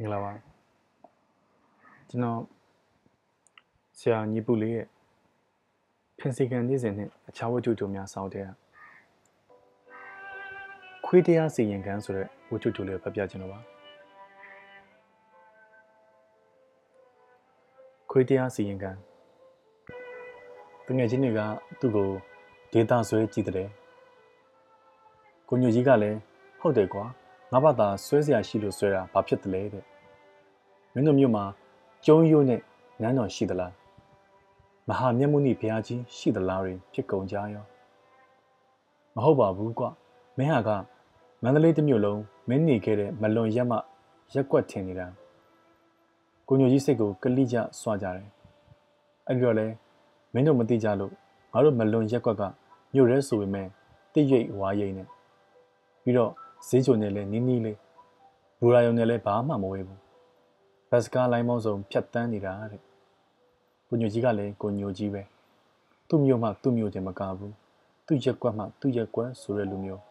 မင်္ဂလာပါကျွန်တော်ဆရာညီပူလေးရဲ့ဖင်စီကန်နေ့စဉ်နဲ့အခြားဝတ္ထုတို့များစောင့်တဲ့ခွေးတရားစီရင်ကန်းဆိုတဲ့ဝတ္ထုတို့လေးကိုဖတ်ပြခြင်းလို့ပါခွေးတရားစီရင်ကန်းတငယ်ချင်းတွေကသူ့ကိုဒေတာဆွဲကြည့်တယ်ကိုညိုကြီးကလည်းဟုတ်တယ်ကွာငါဘာသာဆွဲเสียရှိလို့ဆွဲတာဘာဖြစ်တယ်လဲတဲ့ မင်းတို့မြို့မှာကျုံရိုးနဲ့နန်းတော်ရှိသလားမဟာမြတ်မုနိဘုရားကြီးရှိသလားတွေဖြစ်ကုန်ကြရောမဟုတ်ပါဘူးကွမင်းဟာကမန္တလေးတစ်မြို့လုံးမင်းနေခဲ့တဲ့မလွန်ရက်မှရက်ကွက်ထင်နေတာကိုညိုကြီးစိတ်ကိုကလိကြစွာကြတယ်အဲ့ဒီတော့လေမင်းတို့မသိကြလို့ငါတို့မလွန်ရက်ကွက်ကမြို့ရဲဆိုပေမဲ့တိတ်ရိတ်ဝါရိတ်နဲ့ပြီးတော့ဈေးချိုနဲ့လည်းနီးနီးလေးဘူရာယုံနဲ့လည်းဘာမှမဝေးဘူး ဘတ်စကားလိုင်းမောင်းစုံဖြတ်တန်းနေတာတဲ့ကိုညိုကြီးကလည်းကိုညိုကြီးပဲသူ့မျိုးမှသူ့မျိုးတင်မကဘူးသူ့ရက်ကွက်မှသူ့ရက်ကွက်ဆိုတဲ့လူမျိုး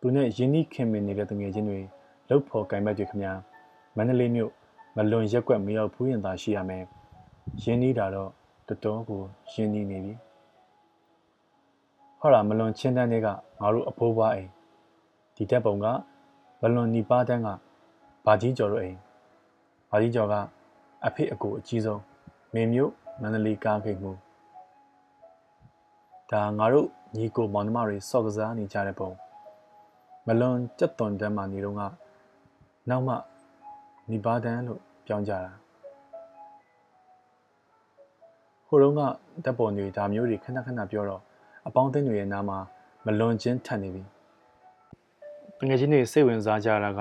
သူနဲ့ယင်းနှီးခင်မင်နေတဲ့တငယ်ချင်းတွေလှုပ်ဖော်ကင်ဘက်တွေခမညာမန္တလေးမြို့မလွန်ရက်ကွက်မရောက်ဘူးရင်သာရှိရမယ်ယင်းနှီးတာတော့တော်တော်ကိုယင်းနှီးနေပြီဟောတာမလွန်ချင်းတန်းတွေကငါတို့အဖိုးဘွားအိမ်ဒီတက်ပုံကဘလွန်နီပါတန်းကဘာကြီးကျော်တို့အိမ် ဘာကြီးကျော်ကအဖေအကိုအကြီးဆုံးမင်းမျိုးမန္တလေးကားခိတ်မှုဒါငါတို့ညီကိုမောင်နှမတွေစော့ကစားနေကြတဲ့ပုံမလွန်ကြက်သွန်တန်းမှနေတော့ကနောက်မှနီပါတန်းလို့ပြောင်းကြတာဟိုတုန်းကဓာတ်ပုံတွေဒါမျိုးတွေခဏခဏပြောတော့အပေါင်းအသင်းတွေရဲ့နာမှာမလွန်ချင်းထပ်နေပြီငွေချင်းတွေစိတ်ဝင်စားကြတာက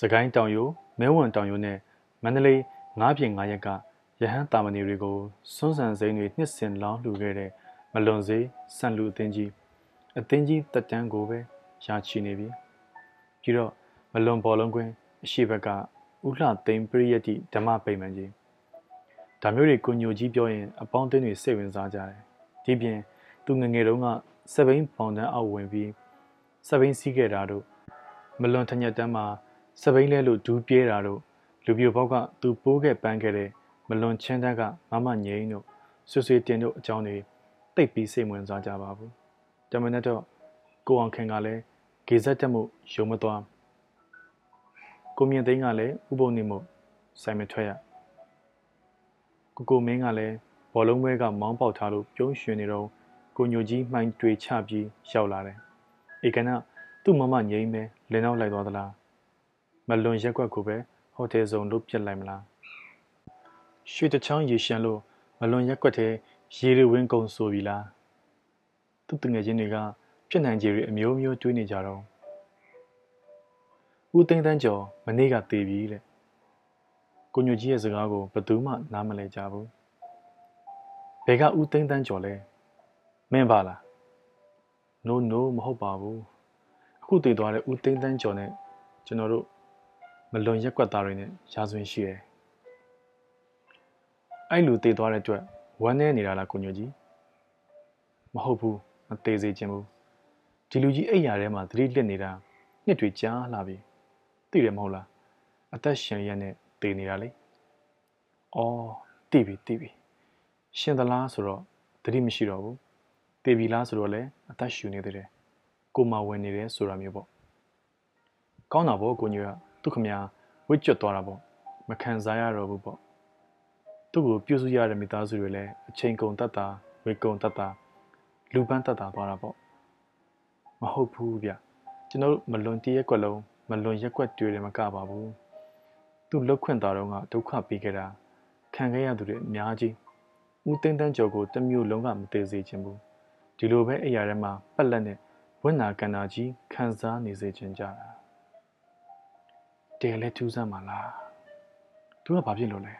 စကိုင်းတောင်ယိုမဲဝံတောင်ယိုနဲ့ မန္တလေးငါးပြင်ငါးရက်ကရဟန်းတာမဏေတွေကိုစွန်းဆန်စိမ်းတွေနှစ်စင်လောင်းလှူခဲ့တဲ့မလွန်စေးဆန်လူအသင်းကြီးအသင်းကြီးတက်တန်းကိုပဲရာချီနေပြီပြီးတော့မလွန်ဘောလုံးကွင်းအရှိဘက်ကဥလှသိမ်ပရိယတိဓမ္မပိမှန်ကြီးဒါမျိုးတွေကိုညိုကြီးပြောရင်အပေါင်းအသင်းတွေစိတ်ဝင်စားကြတယ်ဒီပြင်သူငငယ်တုန်းကစပိန်ပေါင်တန်းအောက်ဝင်ပြီးစပိန်စီးခဲ့တာတို့မလွန်ထညက်တန်းမှာစပိန်လဲလို့ဒူးပြဲတာတို့ လူပြိုပေါက်ကသူပိုးခဲ့ပန်းခဲ့တဲ့မလွန်ချင်းတန်းကမမငိမ့်တို့ဆွဆွေတင်တို့အကြောင်းတွေတိတ်ပြီးစိတ်ဝင်စားကြပါဘူးတမန်တော့ကိုအောင်ခင်ကလည်းဂေဇက်တက်မှုယုံမသွားကိုမြင့်သိန်းကလည်းဥပုံနေမှုဆိုင်မထွက်ရကိုကိုမင်းကလည်းဘောလုံးပွဲကမောင်းပေါက်ထားလို့ပြုံးရွှင်နေတော့ကိုညိုကြီးမှိုင်းတွေချပြီးရောက်လာတယ်ဧကနသူ့မမငိမ့်ပဲလင်းတော့လိုက်သွားသလားမလွန်ရက်ွက်ကိုပဲ ဟိုတယ်ဆောင်လုပ်ပြစ်လိုက်မလားရွှေတချောင်းရေရှမ်းလို့မလွန်ရက်ွက်တဲ့ရေရဝင်းကုံဆိုပြီလားသူ့တငယ်ချင်းတွေကဖြစ်နိုင်ကြတွေအမျိုးမျိုးတွေးနေကြတော့ဦးသိန်းတန်းကျော်မနေ့ကတေပြီတဲ့ကိုညိုကြီးရဲ့စကားကိုဘယ်သူမှနားမလဲကြဘူးဘယ်ကဦးသိန်းတန်းကျော်လဲမင်းပါလား no no မဟုတ်ပါဘူးအခုတည်သွားတဲ့ဦးသိန်းတန်းကျော်နဲ့ကျွန်တော်တို့မ လွန်ရက်ွက်သားတွေနဲ့ရာဇဝင်ရှိတယ်အဲ့လူတည်သွားတဲ့အတွက်ဝမ်းနေနေတာလားကိုညိုကြီးမဟုတ်ဘူးမသေးစေချင်ဘူးဒီလူကြီးအိယာထဲမှာသတိလစ်နေတာနှစ်တွေကြာလာပြီသိတယ်မဟုတ်လားအသက်ရှင်ရက်နဲ့တည်နေတာလေအော်သိပြီသိပြီရှင်သလားဆိုတော့သတိမရှိတော့ဘူးတည်ပြီလားဆိုတော့လေအသက်ရှူနေသေးတယ်ကိုမဝင်နေတယ်ဆိုတာမျိုးပေါ့ကောင်းတာပေါ့ကိုညိုက သူခမညာဝစ်ကျွတ်သွားတာပေါ့မခံစားရတော့ဘူးပေါ့သူ့ကိုပြုစုရတဲ့မိသားစုတွေလည်းအချိန်ကုန်တတ်တာဝေကုန်တတ်တာလူပန်းတတ်တာသွားတာပေါ့မဟုတ်ဘူးဗျကျွန်တော်တို့မလွန်တရက်ကွက်လုံးမလွန်ရက်ကွက်တွေ့တယ်မကပါဘူးသူလှုပ်ခွင့်တာတော့ကဒုက္ခပေးခဲ့တာခံခဲ့ရသူတွေအများကြီးဦးသိန်းတန်းကျော်ကိုတမျိုးလုံးကမသေးစေချင်ဘူးဒီလိုပဲအရာထဲမှာပက်လက်နဲ့ဝိညာကန္နာကြီးခံစားနေစေချင်ကြတာ တကယ်လဲထူးဆန်းပါလားသူကဘာဖြစ်လို့လဲ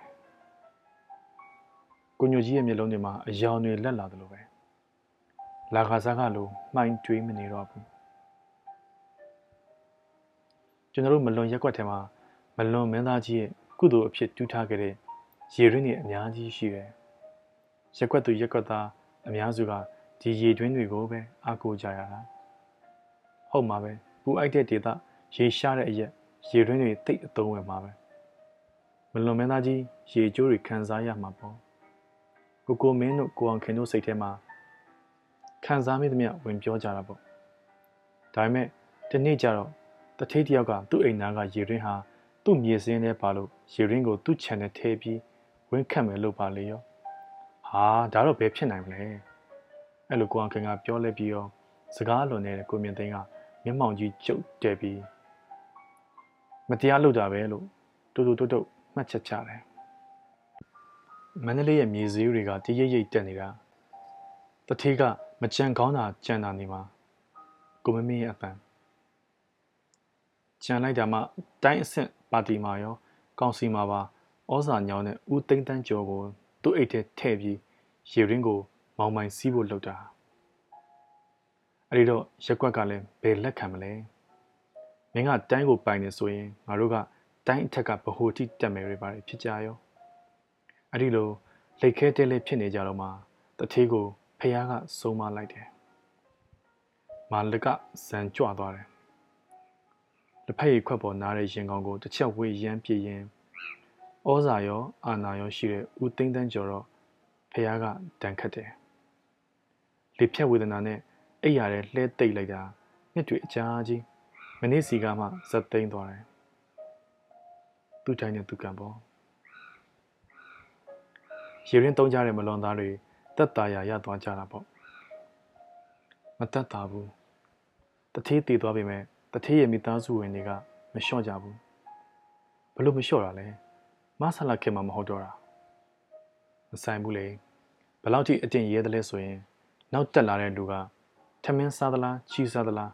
ကိုညိုကြီးရဲ့မျက်လုံးတွေမှာအယောင်တွေလက်လာတယ်လို့ပဲလာခါစားကလိုမှိုင်းတွေးမနေတော့ဘူးကျွန်တော်တို့မလွန်ရက်ွက်ထဲမှာမလွန်မင်းသားကြီးရဲ့ကုသိုလ်အဖြစ်တူးထားခဲ့တဲ့ရေရင်းတွေအများကြီးရှိတယ်ရက်ွက်သူရက်ွက်သားအများစုကဒီရေတွင်းတွေကိုပဲအားကိုးကြရတာဟုတ်မှာပဲပူအိုက်တဲ့ဒေသရေရှားတဲ့အရက် ရေတွင်းတွေတိတ်အသုံးဝင်မှာပဲမလွန်မင်းသားကြီးရေကျိုးတွေခံစားရမှာပေါ့ကိုကိုမင်းတို့ကိုအောင်ခင်တို့စိတ်ထဲမှာခံစားမိသမျှဝင်ပြောကြတာပေါ့ဒါပေမဲ့ဒီနေ့ကျတော့တထေးတယောက်ကသူ့အိမ်သားကရေတွင်းဟာသူ့မြေစင်းထဲပါလို့ရေတွင်းကိုသူ့ခြံနဲ့ထဲပြီးဝင်းခတ်မယ်လို့ပါလေရောဟာဒါတော့ဘယ်ဖြစ်နိုင်မလဲအဲ့လိုကိုအောင်ခင်ကပြောလိုက်ပြီးရောစကားလွန်နေတဲ့ကိုမြင့်သိန်းကမျက်မှောင်ကြီးကျုပ်တဲပြီး မတရားလုပ်တာပဲလို့တူတူတုတ်တုတ်မှတ်ချက်ချတယ်မန္တလေးရဲ့မြေစည်းတွေကတရိပ်ရိပ်တက်နေတာတထေးကမကြံကောင်းတာကြံတာနေမှာကိုမမင်းရဲ့အပန်းကြံလိုက်တာမှတိုင်းအဆင့်ပါတီမှာရော ကောင်စီမှာပါဩဇာညောင်းတဲ့ဦးသိန်းတန်းကျော်ကိုသူ့အိတ်ထဲထည့်ပြီးရေရင်းကို မောင်မိုင်စီးဖို့လုပ်တာအဲ့ဒီတော့ရက်ကွက်ကလည်းဘယ်လက်ခံမလဲ မင်းကတိုင်းကိုပိုင်နေဆိုရင်ငါတို့ကတိုင်းအထက်ကဗဟိုတိတက်မယ်တွေပါတယ်ဖြစ်ကြရောအဲ့ဒီလိုလက်ခဲတဲလေးဖြစ်နေကြတော့မှတထေးကိုဖះကဆုံးမလိုက်တယ်မာလကဇန်ကြွသွားတယ်လက်ဖက်ရည်ခွက်ပေါ်နားတဲ့ရင်ကောင်ကိုတစ်ချက်ဝေးရမ်းပြရင်ဩဇာရောအာနာရောရှိတဲ့ဦးသိန်းတန်းကျော်တော့ဖះကတန်ခတ်တယ်လေဖြတ်ဝေဒနာနဲ့အိပ်ရတဲ့လှဲသိပ်လိုက်တာနှစ်တွေအကြားကြီး မနေ့စီကမှဇက်သိမ်းသွားတယ်သူ့တိုင်းနဲ့သူကံပေါ်ရေရင်းတုံးကြတဲ့မလွန်သားတွေတက်တာရရသွားကြတာပေါ့မတက်တာဘူးတထေးတည်သွားပြီမဲ့တထေးရဲ့မိသားစုဝင်တွေကမလျှော့ကြဘူးဘလို့မလျှော့တာလဲမဆလာခင်မှာမဟုတ်တော့တာမဆိုင်ဘူးလေဘလောက်ထိအတင်ရဲတယ်လဲဆိုရင် နောက်တက်လာတဲ့လူကထမင်းစားသလားချီစားသလား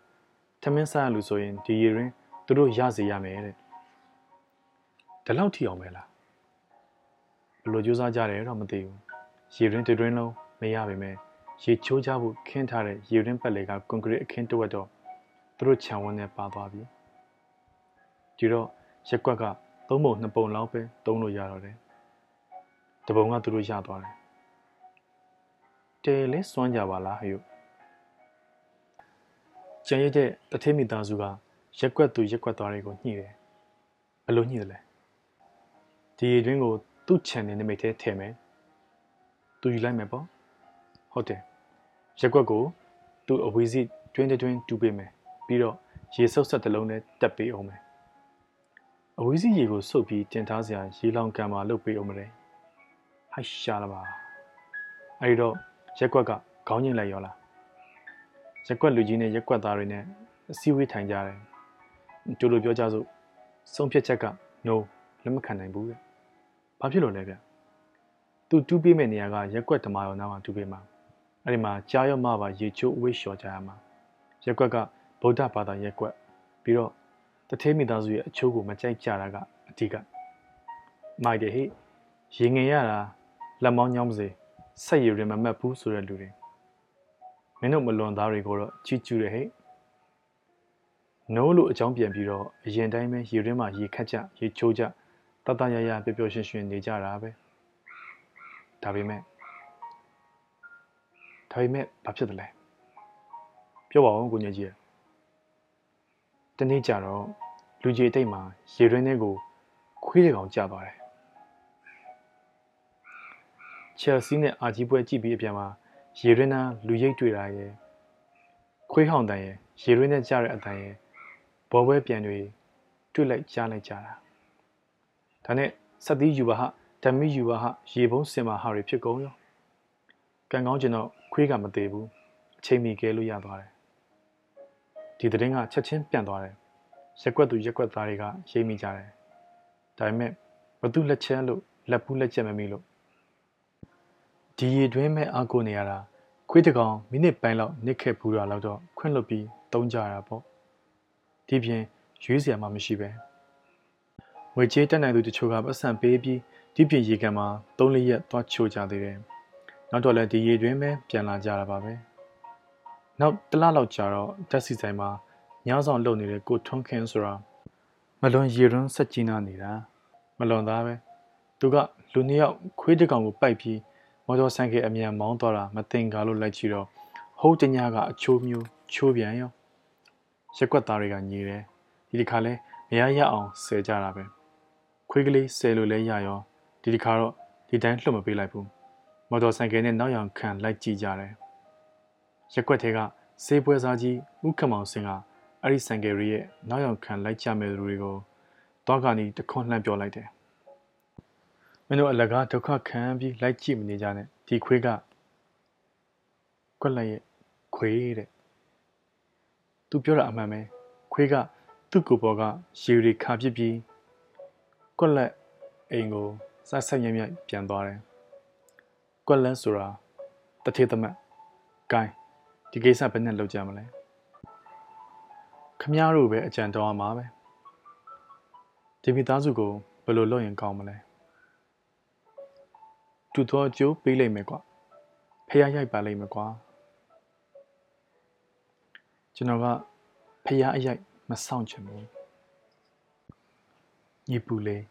ထမင်းစားရလူဆိုရင်ဒီရေရင်သူတို့ရစေရမယ်တဲ့ဒီလောက်ထိအောင်ပဲလားဘလို့ကြိုးစားကြတယ်တော့မသိဘူးရေရင်းတွင်းလုံးမရပါမယ်ရေချိုးကြဖို့ခင်းထားတဲ့ရေရင်းပတ်လေကကွန်ကရစ်အခင်းတဝက်တော့သူတို့ခြံဝန်းနဲ့ပါသွားပြီဒီတော့ရက်ကွက်ကသုံးပုံနှစ်ပုံလောက်ပဲသုံးလို့ရတော့တယ်တပုံကသူတို့ရသွားတယ်တဲလဲစွန့်ကြပါလားဟယု ကျန်ရတဲ့တထေးမိသားစုကရက်ကွက်သူရက်ကွက်သွားတွေကိုညှိတယ်ဘယ်လိုညှိတယ်လဲဒီရေတွင်းကိုသူ့ channel နမိတ်ထဲထည့်မယ်သူယူလိုက်မယ်ပေါ့ဟုတ်တယ်ရက်ကွက်ကိုသူ့အဝေးစီတွင်းတွင်းတူးပေးမယ်ပြီးတော့ရေဆုပ်ဆက်တစ်လုံးနဲ့တက်ပေးအောင်မယ်အဝေးစီရေကိုစုပ်ပြီးတင်ထားစရာရေလောင်ကံမှာလုပ်ပေးအောင်မလဲဟိုက်ရှာလာပါအဲဒီတော့ရက်ကွက်ကခေါင်းညှိလိုက်ရောလား ရက်ကွက်လူကြီးနဲ့ရက်ကွက်သားတွေနဲ့အစည်းအဝေးထိုင်ကြတယ်ကျိုးလိုပြောကြစို့ဆုံးဖြတ်ချက်က no လက်မခံနိုင်ဘူးတဲ့ဘာဖြစ်လို့လဲဗျသူတူးပေးမဲ့နေရာကရက်ကွက်ဓမာရောနားမှာတူးပေးမှာအဲ့ဒီမှာကြားရောမပါရေချိုးအဝိရှော်ကြရမှာရက်ကွက်ကဗုဒ္ဓဘာသာရက်ကွက်ပြီးတော့တထေးမိသားစုရဲ့အချိုးကိုမကြိုက်ကြတာကအဓိကမိုက်တယ်ဟိရေငင်ရတာလက်မောင်းညောင်းပါစေဆက်ရည်ရင်မမတ်ဘူးဆိုတဲ့လူတွေ မင်းတို့မလွန်သားတွေကိုတော့ချီကျူးတယ်ဟဲ့နိုးလို့အကြောင်းပြန်ပြီးတော့အရင်တိုင်းပဲရေရင်းမှာရေခတ်ကြရေချိုးကြတတရရပျော်ပျော်ရွှင်ရွှင်နေကြတာပဲဒါပေမဲ့ဒါပေမဲ့ဘာဖြစ်တယ်လဲပြောပါဦးကိုညကြီးတနေ့ကျတော့လူကြီးတိတ်မှာရေရင်းထဲကိုခွေးတကောင်ကျသွားတယ်ချယ်ဆီနဲ့အာဂျီပွဲကြည့်ပြီးအပြန်မှာ ရေရင်းနာလူရိတ်တွေ့တာရယ်ခွေးဟောင်တန်ရယ်ရေရင်းနဲ့ကြားတဲ့အတန်ရယ်ဘောပွဲပြန်တွေတွေ့လိုက်ကြားလိုက်ကြတာဒါနဲ့ဆက်သီးယူပါဟဓမ္မိယူပါဟရေပုံးစင်မာဟာတွေဖြစ်ကုန်ရောကံကောင်းကျင်တော့ခွေးကမသေးဘူးအချိန်မီကဲလို့ရသွားတယ်ဒီသတင်းကချက်ချင်းပြန့်သွားတယ်ရက်ွက်သူရက်ွက်သားတွေကရေးမိကြတယ်ဒါပေမဲ့ဘသူလက်ချမ်းလို့လက်ပူးလက်ချက်မမိလို့ ဒီရည်တွင်းမဲ့အာကိုနေရတာခွေးတကောင်မိနစ်ပိုင်းလောက်နစ်ခဲ့ဘူးတာလောက်တော့ခွင့်လွတ်ပြီးတုံးကြတာပေါ့ဒီပြင်ရွေးစရာမှမရှိပဲငွေကြေးတက်နိုင်သူတချို့ကပတ်စံပေးပြီးဒီပြင်ရေကန်မှာ၃လရက်သွားချိုကြသေးတယ်နောက်တော့လည်းဒီရေတွင်းပဲပြန်လာကြတာပါပဲနောက်တလလောက်ကြာတော့ဓာတ်စီဆိုင်မှာညဆောင်လုပ်နေတဲ့ကိုထွန်းခင်းဆိုတာမလွန်ရေရွန်းဆက်ကြီးနာနေတာမလွန်သားပဲသူကလူနှစ်ယောက်ခွေးတကောင်ကိုပိုက်ပြီး မော်တော်ဆိုင်ကယ်အမြန်မောင်းသွားတာမတင်ကားလို့လိုက်ကြည့်တော့ဟုတ်တညာကအချိုးမျိုးချိုးပြန်ရောရက်ွက်သားတွေကညီတယ်ဒီတစ်ခါလဲမရရအောင်ဆယ်ကြတာပဲခွေးကလေးဆယ်လို့လဲရရောဒီတစ်ခါတော့ဒီတိုင်းလှုပ်မပေးလိုက်ဘူးမော်တော်ဆိုင်ကယ်နဲ့နောက်ရောင်ခံလိုက်ကြည့်ကြတယ်ရက်ွက်ထဲကစေးပွဲစားကြီးဥက္ကမောင်စင်ကအဲ့ဒီဆိုင်ကယ်ရဲ့နောက်ရောင်ခံလိုက်ကြမဲ့သူတွေကိုတောက်ကနေတခွန်းလှမ်းပြောလိုက်တယ်မ င်းတို့အလကားဒုက္ခခံပြီးလိုက်ကြည့်မနေကြနဲ့ဒီခွေးကကွက်လက်ရဲ့ခွေးတဲ့သူပြောတာအမှန်ပဲခွေးကသူ့ကိုယ်ပေါ်ကရေရီခါပစ်ပြီးကွက်လက်အိမ်ကိုဆက်ဆက်ညံ့ညံ့ပြန်သွားတယ်ကွက်လက်ဆိုတာတထေသမတ်ဂိုင်းဒီကိစ္စဘယ်နဲ့လုပ်ကြမလဲခမည်းတော်ပဲအကြံတော်ရမှာပဲဒီမိသားစုကိုဘယ်လိုလုပ်ရင်ကောင်းမလဲ တူတော်ကျိုးပေးလိုက်မယ်ကွာဖះရိုက်ပါလိမ့်မယ်ကွာကျွန်တော်ကဖះအရိုက်မဆောင်ချင်ဘူးညီပူလေး